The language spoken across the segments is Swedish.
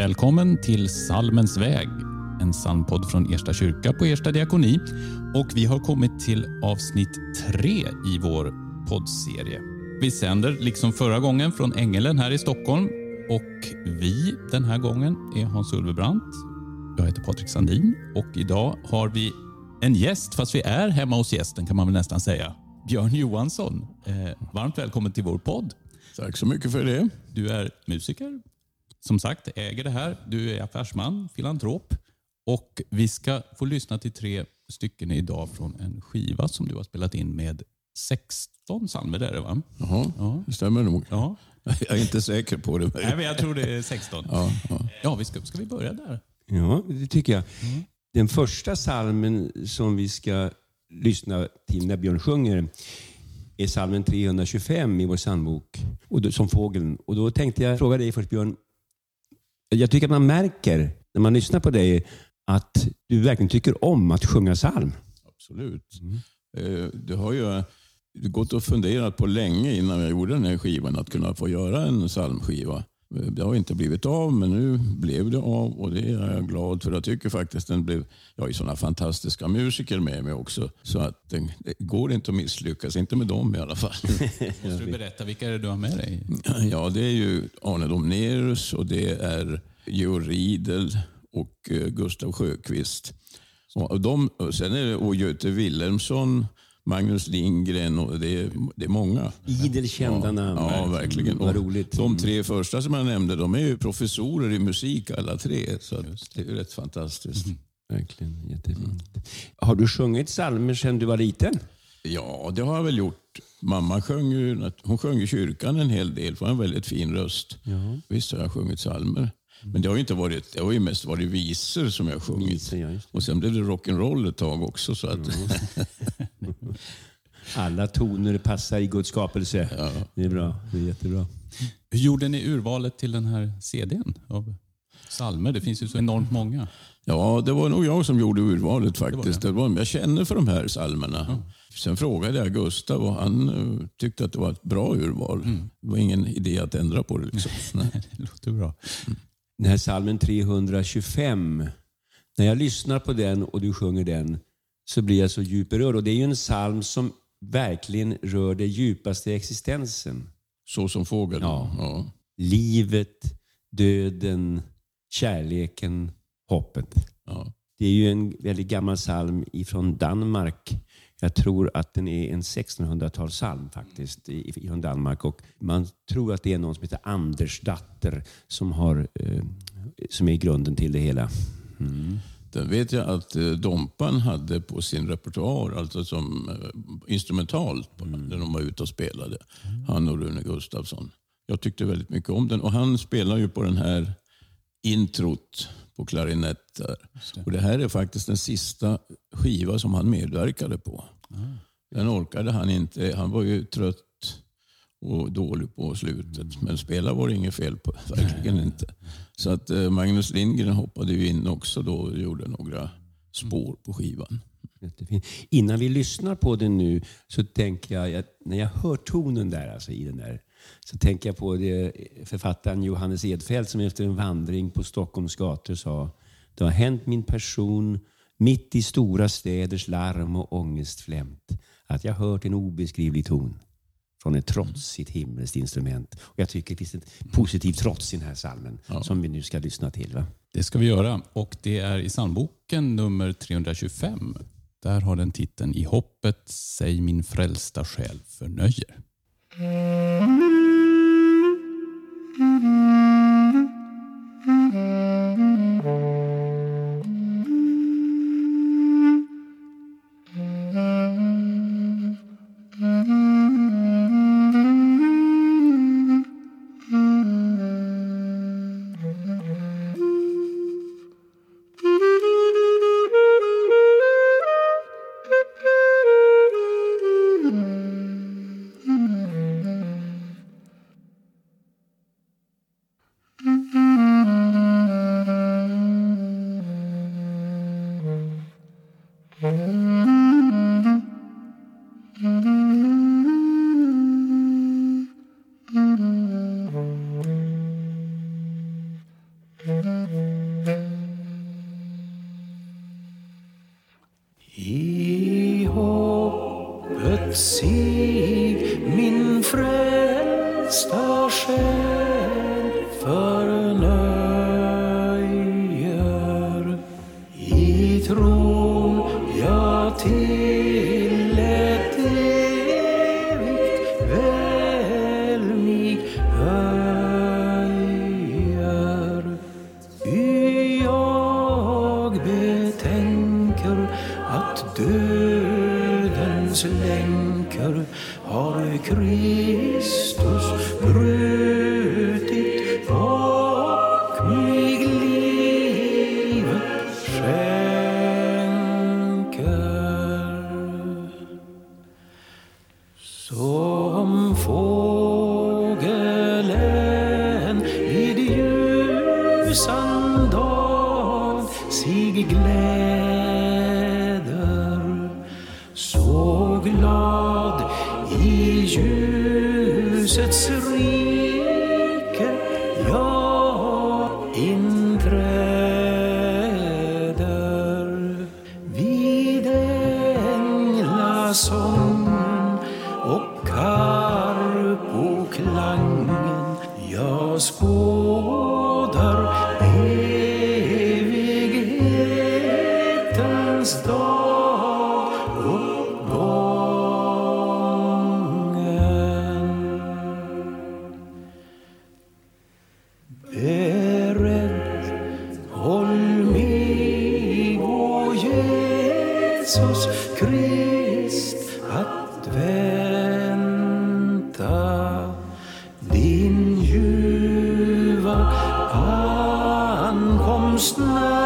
Välkommen till Salmens väg, en psalmpodd från Ersta kyrka på Ersta diakoni. Och vi har kommit till avsnitt tre i vår poddserie. Vi sänder liksom förra gången från Ängelen här i Stockholm och vi den här gången är Hans Ulvebrant. Jag heter Patrik Sandin och idag har vi en gäst, fast vi är hemma hos gästen kan man väl nästan säga. Björn Johansson, eh, varmt välkommen till vår podd. Tack så mycket för det. Du är musiker, som sagt äger det här. Du är affärsman, filantrop och vi ska få lyssna till tre stycken idag från en skiva som du har spelat in med 16 psalmer. Är det va? Jaha, Ja. det stämmer nog. Ja. Jag är inte säker på det. Nej, men jag tror det är 16. Ja, ja. Ja, vi ska, ska vi börja där? Ja, det tycker jag. Den första salmen som vi ska lyssna till när Björn sjunger är salmen 325 i vår psalmbok, som fågeln. Och då tänkte jag fråga dig först Björn. Jag tycker att man märker när man lyssnar på dig att du verkligen tycker om att sjunga psalm. Absolut. Eh, Det har ju gått och funderat på länge innan jag gjorde den här skivan att kunna få göra en psalmskiva. Eh, Det har inte blivit av, men nu blev det av och det är jag glad för. Jag tycker faktiskt den blev... Jag har ju sådana fantastiska musiker med mig också, så att det, det går inte att misslyckas. Inte med dem i alla fall. Måste du berätta, vilka är det du har med dig? Ja, det är ju Arne Domnerus och det är Georg Riedel och eh, Gustav Sjöqvist. Och, de, och sen är det och Göte Wilhelmsson, Magnus Lindgren och det är, det är många. Idel kända ja, namn. Ja, verkligen. Vad Och roligt. De tre första som jag nämnde, de är ju professorer i musik alla tre. Så det är ju rätt fantastiskt. Verkligen jättefint. Har du sjungit psalmer sedan du var liten? Ja, det har jag väl gjort. Mamma sjöng ju, hon sjöng i kyrkan en hel del, för en väldigt fin röst. Visst har jag sjungit psalmer. Men det har ju inte varit, det har ju mest varit visor som jag har sjungit. Visor, ja. Och sen blev det rock'n'roll ett tag också. Så att, Alla toner passar i Guds skapelse. Det är bra. Det är jättebra. Hur gjorde ni urvalet till den här CDn av psalmer? Det finns ju så enormt många. ja, det var nog jag som gjorde urvalet faktiskt. Det var jag känner för de här psalmerna. Sen frågade jag Gustav och han eh, tyckte att det var ett bra urval. Det var ingen idé att ändra på det. Liksom. Nej. Det låter bra. Den här salmen 325. När jag lyssnar på den och du sjunger den så blir jag så djupt berörd. Och det är ju en psalm som verkligen rör det djupaste i existensen. Så som fågeln. Ja. Ja. Livet, döden, kärleken, hoppet. Ja. Det är ju en väldigt gammal psalm ifrån Danmark. Jag tror att den är en 1600-talspsalm faktiskt från Danmark. Och man tror att det är någon som heter Anders Datter som, har, eh, som är grunden till det hela. Den vet jag att eh, Dompan hade på sin repertoar, alltså som eh, instrumentalt, på- när de var ute och spelade. Han och Rune Gustafsson. Jag tyckte väldigt mycket om den och han spelar ju på den här introt på klarinett. Där. Och det här är faktiskt den sista skiva som han medverkade på. Den orkade han inte. Han var ju trött och dålig på slutet. Men spela var det inget fel på. Verkligen inte. Så att eh, Magnus Lindgren hoppade ju in också då och gjorde några spår på skivan. Jättefin. Innan vi lyssnar på den nu så tänker jag, när jag hör tonen där, alltså i den där, så tänker jag på det eh, författaren Johannes Edfeldt som efter en vandring på Stockholms gator sa Det har hänt min person mitt i stora städers larm och ångestflämt att jag hört en obeskrivlig ton från ett trotsigt himmelskt instrument. Och jag tycker det finns ett positivt trots i den här salmen som vi nu ska lyssna till. Va? Det ska vi göra. Och det är i psalmboken nummer 325. Där har den titeln I hoppet sig min frälsta själ förnöjer. sig världens länkar har krympt din ljuva ankomst när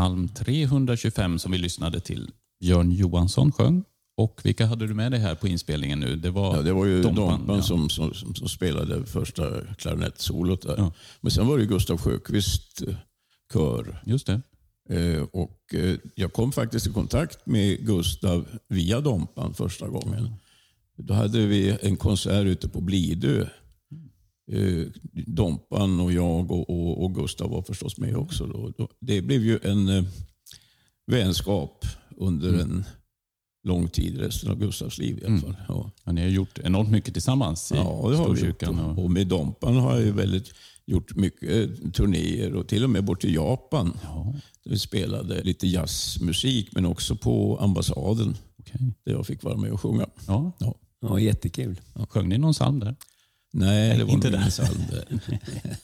psalm 325 som vi lyssnade till. Björn Johansson sjöng. Och vilka hade du med dig här på inspelningen nu? Det var, Ja, det var ju Dompan, ja. som, som, som, spelade första klarinettsolot där. Ja. Men sen var det Gustav Sjökvist eh, kör. Just det. Eh, och eh, jag kom faktiskt i kontakt med Gustav via Dompan första gången. Då hade vi en konsert ute på Blidö. Eh, Dompan och jag och, och, och Gustav var förstås med också. Då. Då, det blev ju en eh, vänskap under en lång tid, resten av Gustavs liv i alla fall. Ja. Ja, ni har gjort enormt mycket tillsammans i Ja, det har vi gjort. Och, Och med Dompan har jag ju väldigt, gjort mycket eh, turnéer och till och med bort till Japan. ja, Vi spelade lite jazzmusik men också på ambassaden okej. där jag fick vara med och sjunga. ja. Ja. Ja, jättekul. Sjöng ni någon psalm där? Nej, det var inte inte där. en psalm där.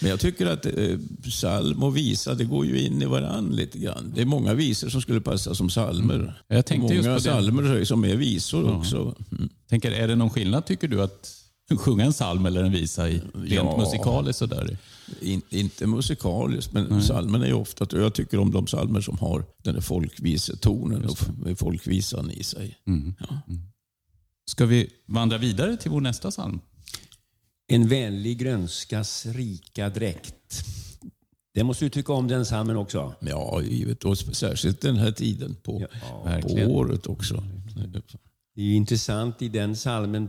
Men jag tycker att eh, psalm och visa, det går ju in i varandra lite grann. Det är många visor som skulle passa som psalmer. Jag tänkte många just på det. psalmer som är visor också. Mm. Tänker, är det någon skillnad tycker du att sjunga en psalm eller en visa i rent Ja. musikaliskt sådär? In, inte musikaliskt, men psalmen är ju ofta... Jag tycker om de psalmer som har den där folkvisetonen och folkvisan i sig. Ja. Ska vi vandra vidare till vår nästa psalm? En vänlig grönskas rika dräkt. Det måste du tycka om den psalmen också. Ja, givet. Och särskilt den här tiden på, på verkligen. året också. Det är intressant i den salmen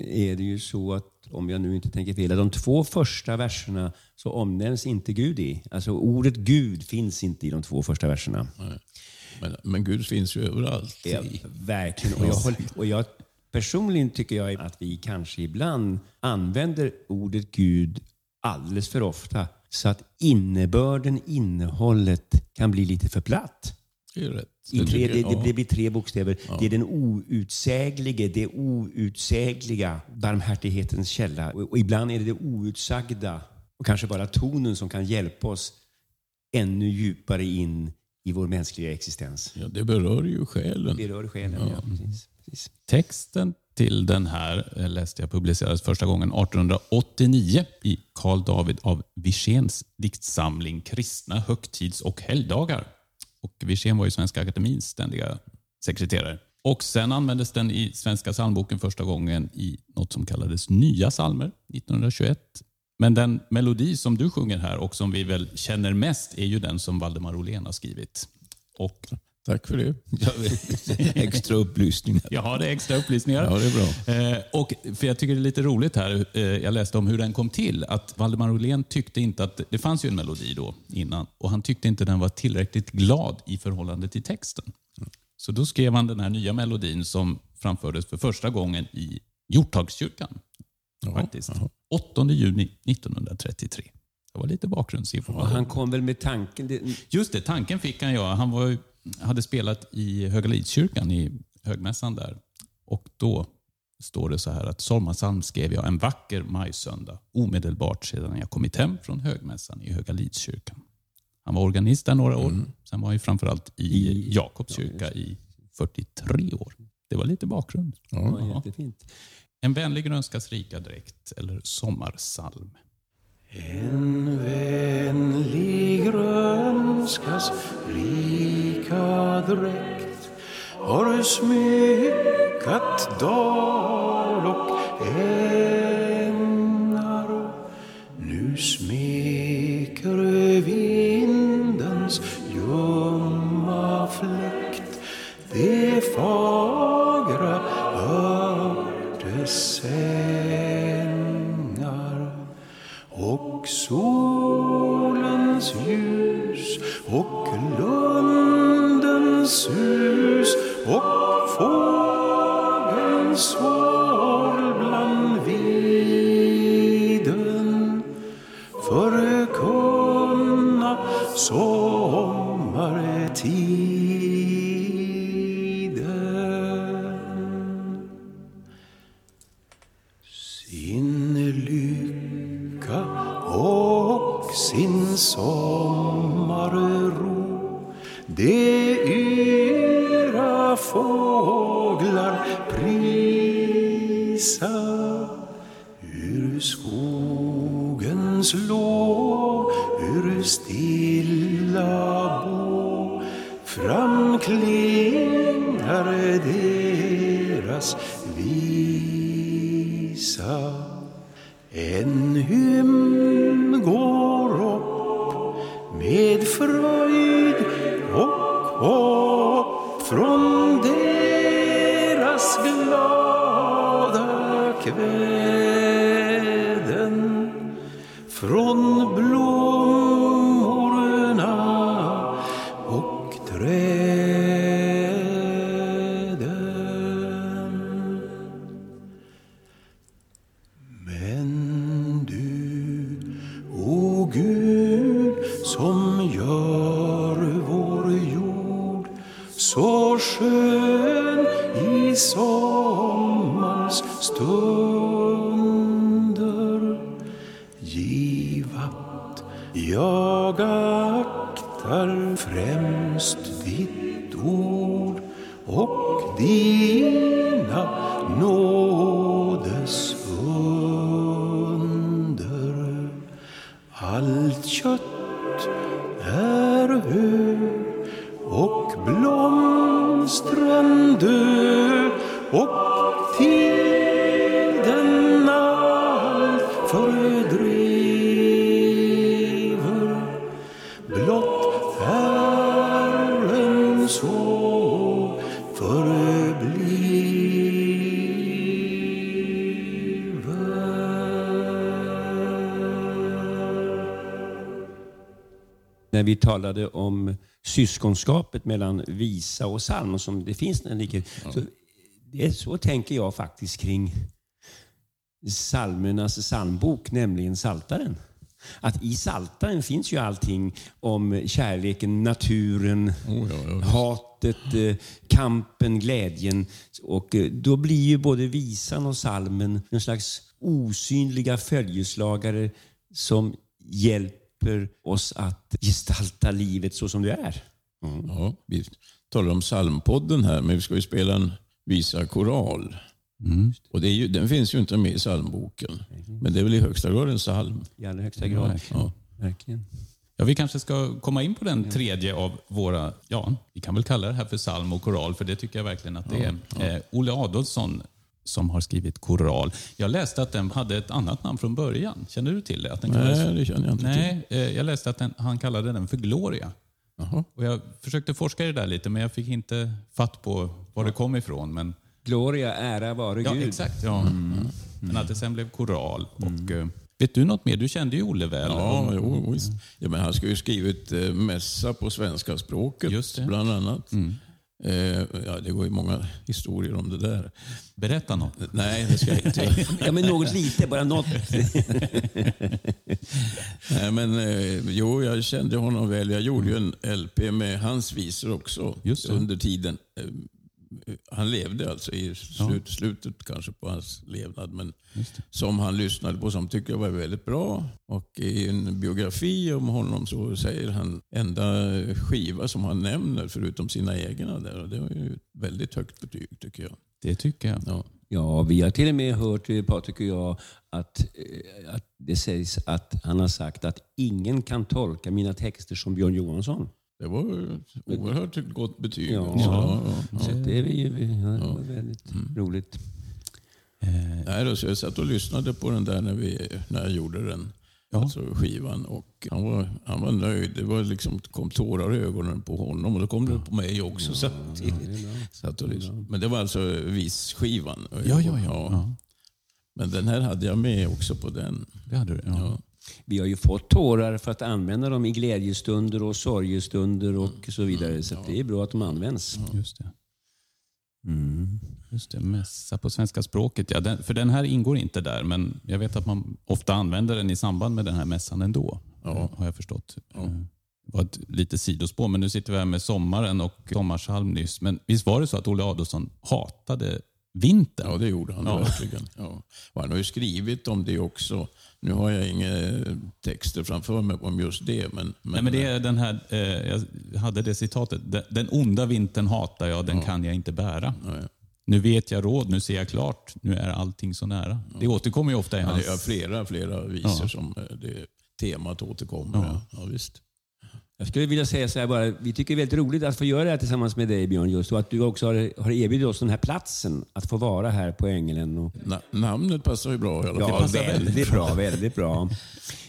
är det ju så att, om jag nu inte tänker fel, att de två första verserna så omnämns inte Gud i. Alltså ordet Gud finns inte i de två första verserna. Men, men Gud finns ju överallt. Ja, verkligen. Och jag, håller, och jag personligen tycker jag att vi kanske ibland använder ordet Gud alldeles för ofta så att innebörden, innehållet kan bli lite för platt. Det är rätt. I Det tre, det, det blir tre bokstäver. Det är den outsäglige, det outsägliga barmhärtighetens källa. Och, och ibland är det det outsagda och kanske bara tonen som kan hjälpa oss ännu djupare in i vår mänskliga existens. Ja, det berör ju själen. Det rör själen. Ja. precis, precis. Texten till den här eh, läste jag publicerades första gången 1889 i Karl David av Wirséns diktsamling Kristna högtids och helgdagar. Och Wirsén var ju Svenska Akademins ständiga sekreterare. Och Sen användes den i Svenska psalmboken första gången i något som kallades Nya psalmer 1921. Men den melodi som du sjunger här och som vi väl känner mest är ju den som Valdemar Olén har skrivit. Och Tack för det. extra upplysningar. Ja, det är extra upplysningar. Ja, det är bra. Eh, och för Jag tycker det är lite roligt här, eh, jag läste om hur den kom till. Att Valdemar Olén tyckte inte att, det fanns ju en melodi då innan, och han tyckte inte den var tillräckligt glad i förhållande till texten. Så då skrev han den här nya melodin som framfördes för första gången i Hjorthagskyrkan. faktiskt. 8 juni 1933. Det var lite bakgrundsinformation. Han kom väl med tanken... Det, Just det, tanken fick han ja. Han var, hade spelat i Högalidskyrkan i högmässan där. Och då står det så här att sommarpsalm skrev jag en vacker majsöndag omedelbart sedan jag kommit hem från högmässan i Högalidskyrkan. Han var organist där några år. Sen var han ju framförallt i Jakobskyrka i 43 år. Det var lite bakgrund. Ja. jättefint. En vänlig grönskas rika dräkt eller sommarsalm. En vänlig grönskas rika dräkt har smyckat dal och ängar. Nu smeker vindens ljumma fläkt de fagra örtesängar Oh. Framklingar deras visa. En hymn går upp med fröjd och som gör vår jord så skön i sommars stund. När vi talade om syskonskapet mellan visa och psalm, och som det finns en likhet. Så, det så tänker jag faktiskt kring psalmernas psalmbok, nämligen Saltaren. Att i Saltaren finns ju allting om kärleken, naturen, Oh, ja, ja. hatet, eh, kampen, glädjen. Och eh, då blir ju både visan och salmen en slags osynliga följeslagare som hjälper oss att gestalta livet så som det är. Ja, vi talar om psalmpodden här, men vi ska ju spela en visa koral. Och det är ju, den finns ju inte med i psalmboken. Men det är väl i högsta grad en psalm. I allra högsta grad. Ja. Verkligen. Ja, vi kanske ska komma in på den tredje av våra, ja, vi kan väl kalla det här för psalm och koral, för det tycker jag verkligen att det är. Eh, Olle Adolfsson som har skrivit koral. Jag läste att den hade ett annat namn från början. Känner du till det? Att den kallades- Nej, det känner jag inte till. Nej, eh, jag läste att den, han kallade den för Gloria. Jaha. Och jag försökte forska i det där lite, men jag fick inte fatt på var det kom ifrån. Men, Gloria, ära vare ja, Gud. exakt. Ja. Men att det sen blev koral. Och, eh, vet du något mer? Du kände ju Olle väl. Ja, jo, visst. Ja, men han ska ju skrivit eh, mässa på svenska språket, Just det. bland annat. Eh, ja, det går ju många historier om det där. Berätta något. Nej, det ska jag inte. Ja, men något lite, bara något. Nej, men, eh, jo, jag kände honom väl. Jag gjorde ju en LP med hans visor också under tiden. Han levde alltså i slut, slutet kanske på hans levnad, men som han lyssnade på som tyckte jag var väldigt bra. Och i en biografi om honom så säger han enda skiva som han nämner förutom sina egna där. Och det var ju ett väldigt högt betyg tycker jag. Det tycker jag. Ja. Ja, vi har till och med hört, eh, Patrik och jag, att, eh, att det sägs att han har sagt att ingen kan tolka mina texter som Björn Johansson. Det var ju oerhört gott betyg. Ja. ja, ja. Så det är ja, det var väldigt roligt. Nej, då, så jag satt och lyssnade på den där när, vi, när jag gjorde den. Alltså skivan. Och han, var, han var nöjd. Det var liksom, kom tårar i ögonen på honom och då kom det på mig också. samtidigt. Satt och lyssnade. Men det var alltså visskivan. Ja, ja, ja. ja. Men den här hade jag med också på den. Det hade du. Ja. Ja. Vi har ju fått tårar för att använda dem i glädjestunder och sorgestunder och så vidare. Så att det är bra att de används. Just det. Just det, mässa på svenska språket. Ja, den, för den här ingår inte där, men jag vet att man ofta använder den i samband med den här mässan ändå. Ja. Har jag förstått. Eh, Det var ett lite sidospår, men nu sitter vi här med sommaren och sommarsalm nyss. Men visst var det så att Olle Adolphson hatade vintern? Ja, det gjorde han Ja. verkligen. Ja. Och han har ju skrivit om det också. Nu har jag inga texter framför mig om just det. Men, men, Nej, men det är den här, eh, jag hade det citatet. "Den- onda vintern hatar jag, den kan jag inte bära. Nej. Nu vet jag råd, nu ser jag klart, nu är allting så nära. Det återkommer ju ofta i Ja, hans... det är flera, flera visor Ja. som eh, det temat återkommer. Ja. Ja. Ja, visst. Jag skulle vilja säga så här bara, vi tycker det är väldigt roligt att få göra det här tillsammans med dig Björn, just och att du också har, har erbjudit oss den här platsen att få vara här på Ängelen. Och, Na, namnet passar ju bra i alla fall. ja, väldigt bra, väldigt bra.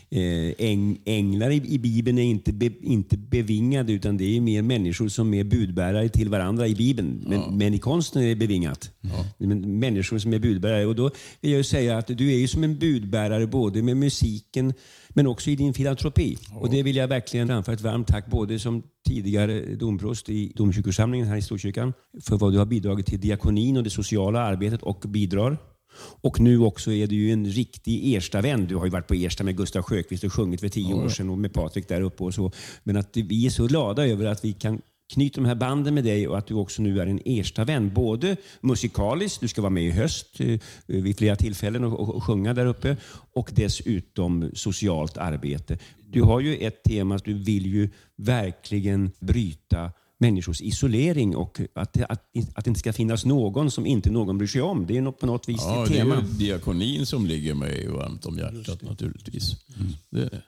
Eh, äng, änglar i, i Bibeln är inte, be, inte bevingade utan det är mer människor som är budbärare till varandra i Bibeln. Men, men i konsten är det bevingat. Men människor som är budbärare. Och då vill jag säga att du är ju som en budbärare både med musiken men också i din filantropi. Och det vill jag verkligen framföra ett varmt tack både som tidigare domprost i domkyrkosamlingen här i Storkyrkan för vad du har bidragit till diakonin och det sociala arbetet och bidrar. Och nu också är du ju en riktig Erstavän. Du har ju varit på Ersta med Gustav Sjökvist och sjungit för tio år sedan och med Patrik där uppe och så. Men att vi är så glada över att vi kan knyta de här banden med dig och att du också nu är en Erstavän. Både musikaliskt, du ska vara med i höst eh, vid flera tillfällen och, och, och sjunga där uppe och dessutom socialt arbete. Du har ju ett tema att du vill ju verkligen bryta människors isolering och att, det- att, att det inte ska finnas någon som inte någon bryr sig om. Det är något- på något vis Ja, ett det är tema. ju diakonin som ligger mig varmt om hjärtat naturligtvis. Det är det.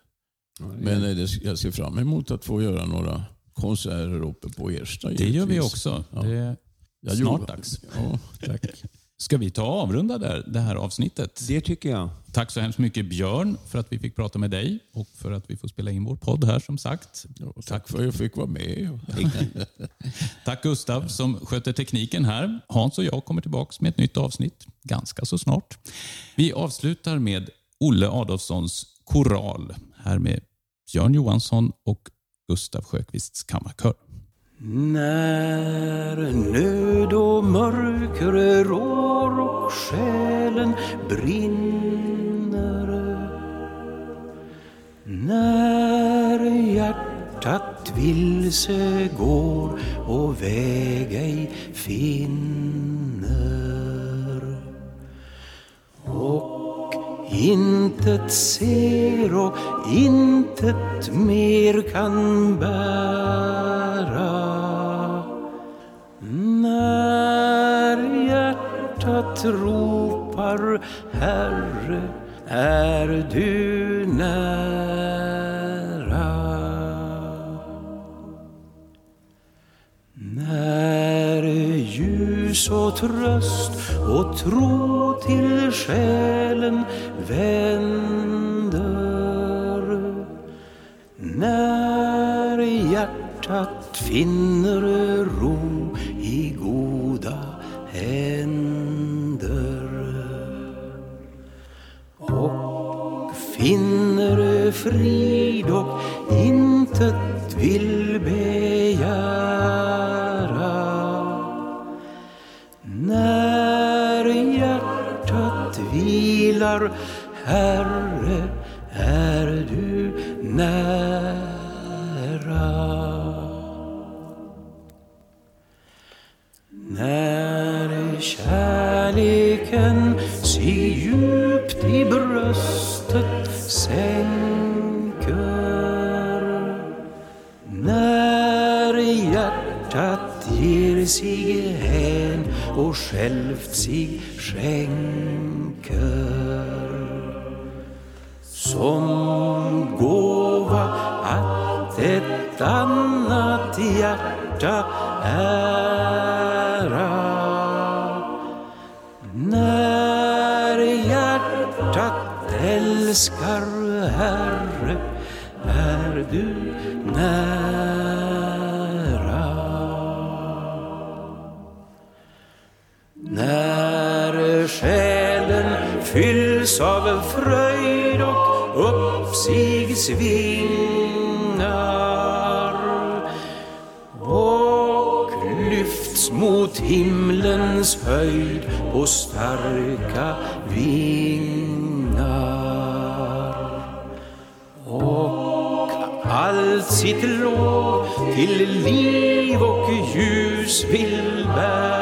Men eh, det, jag ser fram emot att få göra några konserter uppe på Ersta. Det gör vi givetvis. också. Ja. Det är snart gjorde- dags. Ja, tack. Ska vi ta och avrunda där, det här avsnittet? Det tycker jag. Tack så hemskt mycket Björn för att vi fick prata med dig och för att vi får spela in vår podd här som sagt. Ja, tack för att jag fick vara med. Tack Gustav som sköter tekniken här. Hans och jag kommer tillbaka med ett nytt avsnitt ganska så snart. Vi avslutar med Olle Adolfssons Koral. Här med Björn Johansson och Gustav Sjöqvists kammarkör. När nöd och mörker rår och själen brinner När hjärtat vilse går och väg ej finner och intet ser och intet mer kan bära när hjärtat ropar Herre, är du nära? Ljus och tröst och tro till själen vänder. När hjärtat finner ro i goda händer. Och finner frid och intet vill be Herre, självt sig skänker som gåva att ett annat hjärta ära. När hjärtat älskar Herre är du nära. Fylls av fröjd och uppsigsvingar och lyfts mot himlens höjd på starka vingar. Och allt sitt lov till liv och ljus vill bära.